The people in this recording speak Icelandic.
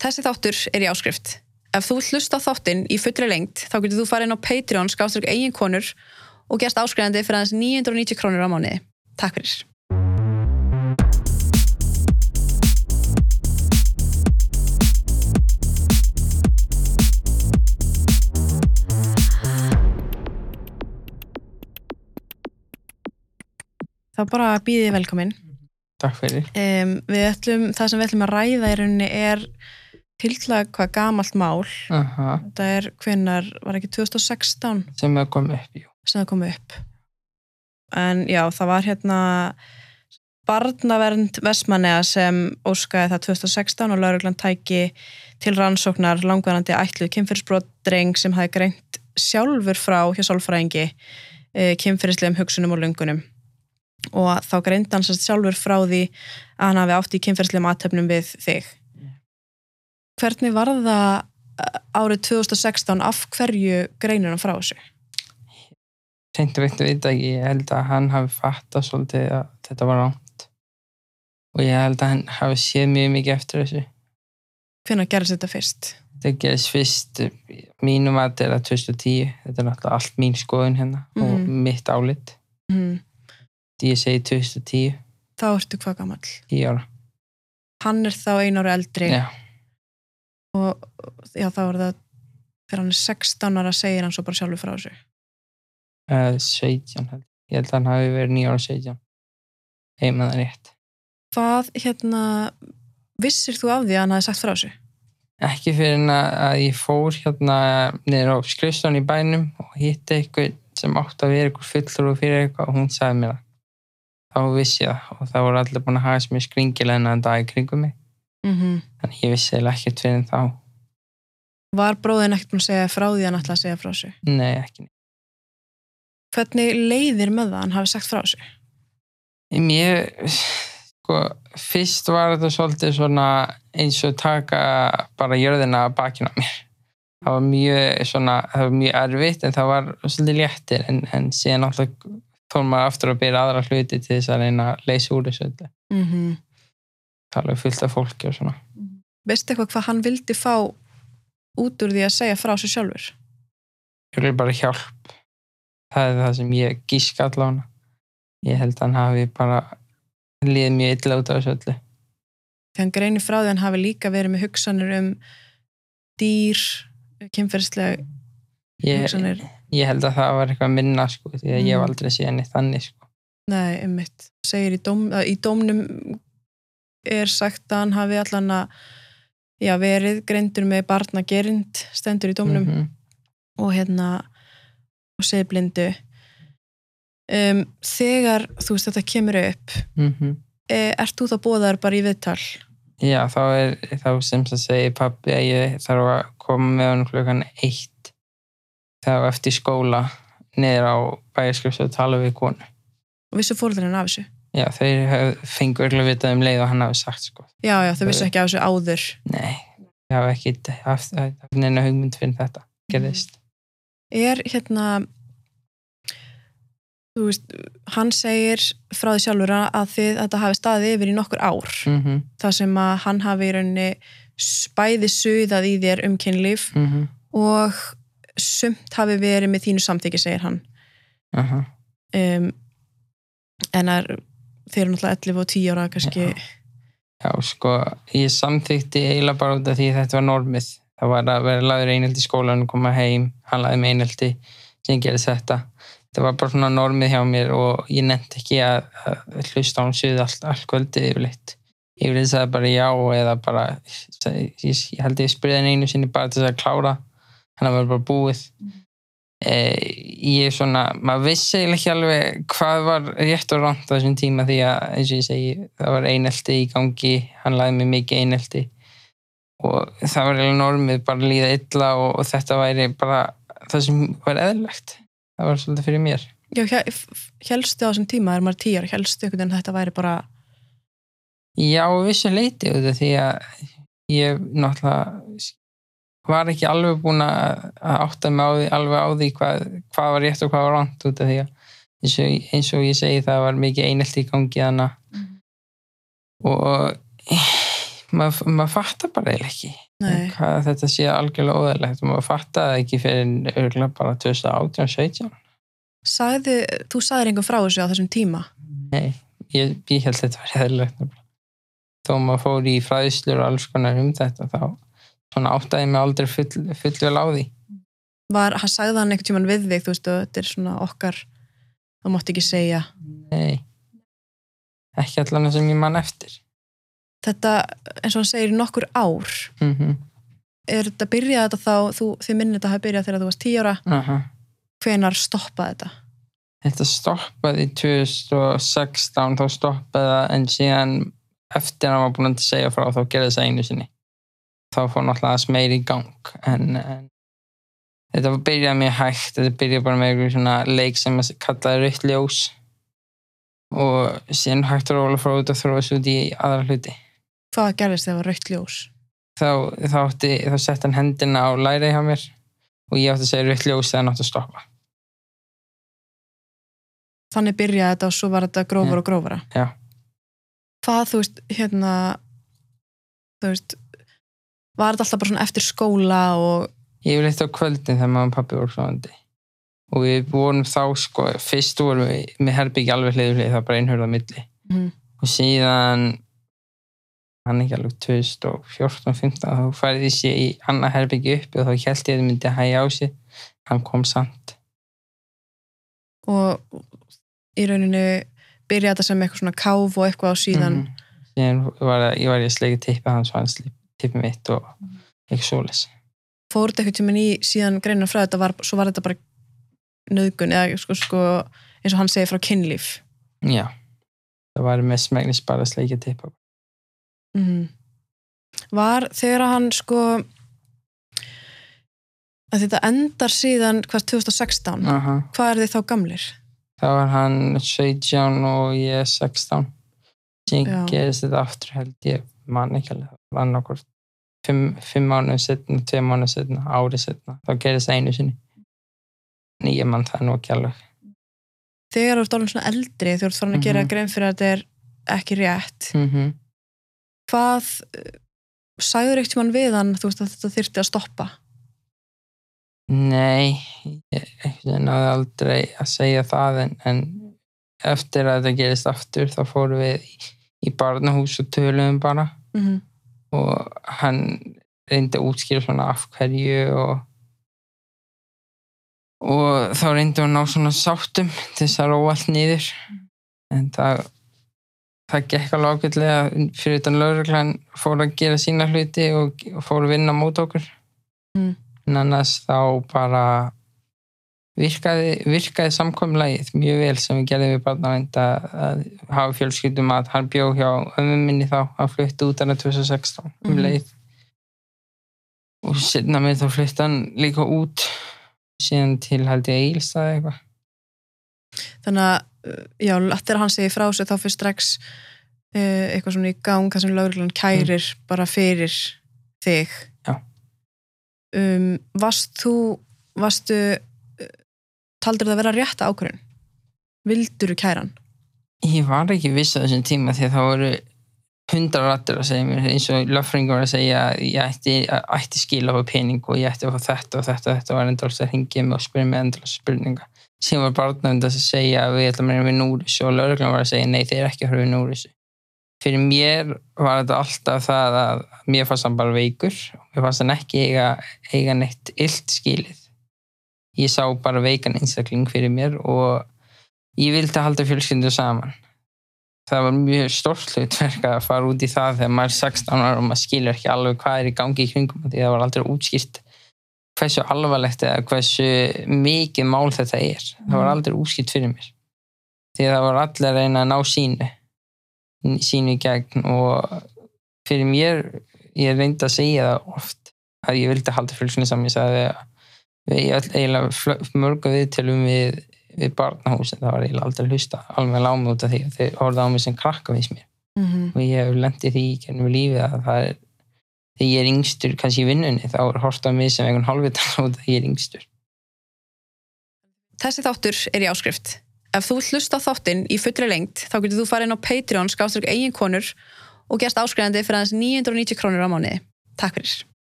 Þessi þáttur er í áskrift. Ef þú vilt hlusta á þáttinn í fullri lengt þá getur þú farið inn á Patreon skáströk eigin konur og gerst áskrifandi fyrir aðeins 990 krónur á mánuði. Takk fyrir. Þá bara býðið velkomin. Takk fyrir. Um, við ætlum, það sem við ætlum að ræða í rauninni er tilklæða hvað gamalt mál. Aha, Þetta er hvenar, var ekki 2016 sem er komið upp, það kom upp. En já, það var hérna barnavernd Vestmanneja sem óskaði það 2016 og lauruglan tæki til rannsóknar langvarandi ætluð kynfyrirsbrotdreng sem hafi greint sjálfur frá hjá sálfræðingi e, kynfyrirslegum hugsunum og lungunum og þá sérst sjálfur frá því að hann hafi átt í kynfyrirslegum aðtöfnum við þig. Hvernig var það eh, árið 2016 af hverju greinir hann frá þessu? Seint og veitt að vita ekki, ég held að hann hafi fattað svolítið að þetta var rámt. Og ég held að hann hafi séð mjög mikið eftir þessu. Hvenær gerðist þetta fyrst? Þetta gerðist fyrst, mínum að þetta er að 2010. Þetta er náttúrulega allt mín skoðun hérna og Mhm. mitt álit. Mm. Ég segi 2010, Þá ertu hvað gamall. 10 ára. Hann er þá einu ári eldri Já, og já, þá er það þegar hann er 16 ára segir hann svo bara sjálfur frá þessu. uh, 17 held. ég. Held að hann hafi verið 9 ára 17. Heima það rétt. Hvað, hérna, vissir þú af því að hann hafi sagt frá þessu? ekki fyrir að ég fór hérna niður á skrifstofan í bænum og hitti eitthvað sem átti að vera eitthvað fullur og fyrir eitthvað og hún sagði mér það þá vissi ég það og það voru allir búin að hafa sem ég skringilega en dag kringum mig Mm -hmm. þannig ég vissi eða ekkert fyrir en þá Var bróðin ekkert að segja frá því að hann ætla að segja frá þessu? nei ekki Hvernig leiðir með það að hann hafi sagt frá þessu? mér sko fyrst var þetta svolítið svona eins og taka bara jörðina að bakina á mér það var mjög svona það var mjög erfitt en það var svolítið léttir en, en síðan alltaf fór maður aftur að byrja aðra hluti til þess að reyna að leysa úr þessu öllu. Mm -hmm. Tala um fullt af fólki og svona Veistu eitthvað hvað hann vildi fá út úr því að segja frá þessu sjálfur? ég vil bara hjálp það er það sem ég gíska allan ég held að hann hafi bara liðið mjög illa út af þessu öllu Þegar hann greinir frá því að hann hafi líka verið með hugsanir um dýr, kynferðslega ég, hugsanir. ég held að það var eitthvað minna sko, því að ég hef Mm. aldrei séð henni þannig sko. Nei, um mitt. Segir í, dóm, í dómnum er sagt að hann hafi allan að já, verið greindur með barna gerind stendur í dómnum Mhm. og hérna og segir blindu um, þegar þú veist þetta kemur upp Mhm. e, ert þú þá bóðar bara í viðtal Já, þá er þá sem það segir pabbi að ég þarf að koma með hann klukkan eitt þegar eftir skóla niður á bæjarskrift og tala við konu. og vissu fóröldurinn af þessu Já, þeir hef- fengu örgulega vitað um leið og hann hafi sagt sko. já, já, þau vissu ekki af þessu áður Nei, ég hafi ekki haft, haft neina hugmynd fyrir þetta gerðist. er hérna þú veist, hann segir frá því sjálfur að þið, þetta hafi staðið yfir í nokkur ár Mm -hmm. þar sem að hann hafi í rauninni s- bæði suðað í þér um kynlíf Mm -hmm. og sumt hafi verið með þínu samþykki, segir hann Uh um, en að þeir eru náttúrulega 11 og 10 ára kannski, Já. Já, sko, ég samþykti eiginlega bara út af því þetta var normið. Það var að vera laður einhelti í skólan koma heim, hann laði með einhelti sem gerði þetta. Það var bara svona normið hjá mér og ég nefndi ekki að, að hlusta á hann suðu allt, allt kvöldið yfirleitt. Yfirleitt sagði bara já eða bara, ég, ég held ég spyrði hann einu sinni bara til þess að klára, hann var bara búið. Eh, ég er svona, maður vissi ekki alveg hvað var rétt og ránt á þessum tíma því að eins og ég segi, það var einelti í gangi, hann laði mig mikið einelti. Og það var eiginlega normið bara líða illa og, og þetta væri bara það sem var eðlilegt. Það var svolítið fyrir mér. Já, helstu á þessum tíma er maður 10 ára, helstu veginn að þetta væri bara Já, vissu leiti því að ég náttúrulega var ekki alveg búin að átta mig alveg á því hvað, hvað var rétt og hvað var ránt út af því að eins og, eins og ég segi það var mikið einelt í gangi þannig og maður, maður fattar bara eiginlega ekki Nei. hvað þetta sé algjörlega óðurlegt og maður fattaði ekki fyrir örgulega bara 2018-17 Sagði, þú sagðir einhver frá þessu á þessum tíma? Nei, ég, ég held þetta var eðlilegt þó maður fór í fræðslur og alls konar um þetta þá svona áttaði mig aldrei full, full vel á því. Var, hann sagði hann einhvern tíman við þig þú veist, þetta er svona okkar það mátti ekki segja. Nei, ekki allan sem ég man eftir. Þetta, eins og hann segir, nokkur ár. Mm er þetta byrjað þetta þá, þú, þið minnir þetta hafi byrjað þegar þú varst 10 ára, Aha. hvenar stoppaði þetta? Þetta stoppaði í 2016 þá stoppaði það en síðan eftir að hann var búin að segja frá þá gerði þess einu sinni þá fór náttúrulega aðeins meiri í gang en, en þetta var byrjað mjög hægt þetta byrjað bara með einhverjum svona leik sem að kallaði rautt ljós og síðan hægt að róla frá út og þróast út í aðra hluti. Hvað gerðist þegar það var rautt ljós? Þá, þá, átti, þá sett hann hendina á læri hjá mér og ég átti að segja rautt ljós þegar hann átti að stoppa. Þannig byrjaði þetta og svo var þetta grófara og grófara. Já. hvað þú veist, hérna þú veist var þetta alltaf bara svona eftir skóla og Ég vil eitt á kvöldin þegar maður og pappi voru svonandi og við vorum þá sko, fyrst vorum við með herbyggi alveg hliður hlið, það var bara einhörða milli. Mhm. og síðan hann ekki alveg 2014-15 þá færði sér í annað herbyggi upp og þá held ég að það myndi hægja á sig hann kom samt. Og í rauninu byrjaði þetta sem eitthvað svona káf og eitthvað á síðan. Mhm. síðan var ég var ég að sleika tippa hans og hann tippi mitt og eitthvað svoleiðis fór þetta eitthvað tíminn í síðan greinar frá þetta var, svo var þetta bara nöðgun eða sko, sko eins og hann segir frá kynlíf já, það var með smegnis bara að sleika tippa mm. var þegar hann sko að þetta endar síðan hvað 2016, Aha. hvað er þið þá gamlir? þá var hann 17 og ég 16 Já. síðan gerist þetta aftur held ég man ekki alveg, það var annarkvort fimm, fimm mánuðum setna, tvei mánuðum setna ári setna, þá gerist það einu sinni en ég man það nú ekki alveg þegar þú ert orðin svona eldri, þú ert farin að gera Mhm. grein fyrir að þetta er ekki rétt mm -hmm. hvað uh, sagður eitt tímann við hann þú veist að þetta þyrfti að stoppa Nei, ég, ég náði aldrei að segja það en, en eftir að þetta gerist aftur þá fórum við í, í barnahús og töluðum bara mm -hmm. Og hann reyndi að útskýra svona af hverju og og þá reyndi hann að ná svona sáttum til þess að róa allt niður en það það gekk alveg ágætlega fyrir utan lauruglan fór að gera sína hluti og, og fór að vinna mót okkur Mm. en annars þá bara virkaði, virkaði samkomlægið mjög vel sem við gerðum við barnavænd að, að hafa fjölskyldum að hann bjó hjá ömmu minni þá að flutti út hann 2016 um Mhm. leið. Og setna með þá flutti hann líka út síðan til held ég Eilstað eitthvað. Þannig að, uh, já, að hann segi frá sig þá fyrir strax uh, eitthvað svona í gang þar sem lögreglan kærir bara fyrir þig. Já. um, varst þú varstu uh, taldur það að vera rétta ákvörðun? Vildur þú kæran? Ég var ekki viss á þessum tíma því að það voru hundra rattur að segja mér eins og löffringur var að segja að ég ætti, ætti skila á pening og ég ætti að fá þetta og þetta og þetta var endalast að hingja mig og spyrja mig endalast spurninga. Síðan var barnavend að segja að við ætlum að reyna við núrisu og lögreglan var að segja nei þeir ekki að höfðu núrisu fyrir mér var þetta alltaf það að mér fannst hann bara veikur og mér fannst hann ekki eiga, eiga neitt illt skilið ég sá bara veikan einstakling fyrir mér og ég vildi halda fjölskyldu saman. Það var mjög stórt hlutverk að fara út í það þegar maður er 16 ára og maður skilur ekki alveg hvað er í gangi í kringum því það var aldrei útskýrt hversu alvarlegt eða hversu mikið mál þetta er. Það var aldrei útskýrt fyrir mér. Því það var allir að reyna að ná sínu sínu í gegn og fyrir mér ég reyndi að segja það oft að ég vildi halda fjölskyldinu saman ég sagði að eiginlega mörgu viðtölum við við barnahús en það var eiginlega aldrei að hlusta alveg lámi út af því að þeir horfðu á mig sem krakka við mér mm -hmm. og ég hef lendið því í gennum lífið að það er þegar ég er yngstur kannski í vinnunni þá er á mig sem einhvern hálfvitan út að ég er yngstur Þessi þáttur er í áskrift. Ef þú hlusta þáttinn í fullri lengt þá getur þú farið inn á Patreon skáströk eigin konur og gerst áskrifandi fyrir aðeins 990 krónur á mánuði. Takk fyrir.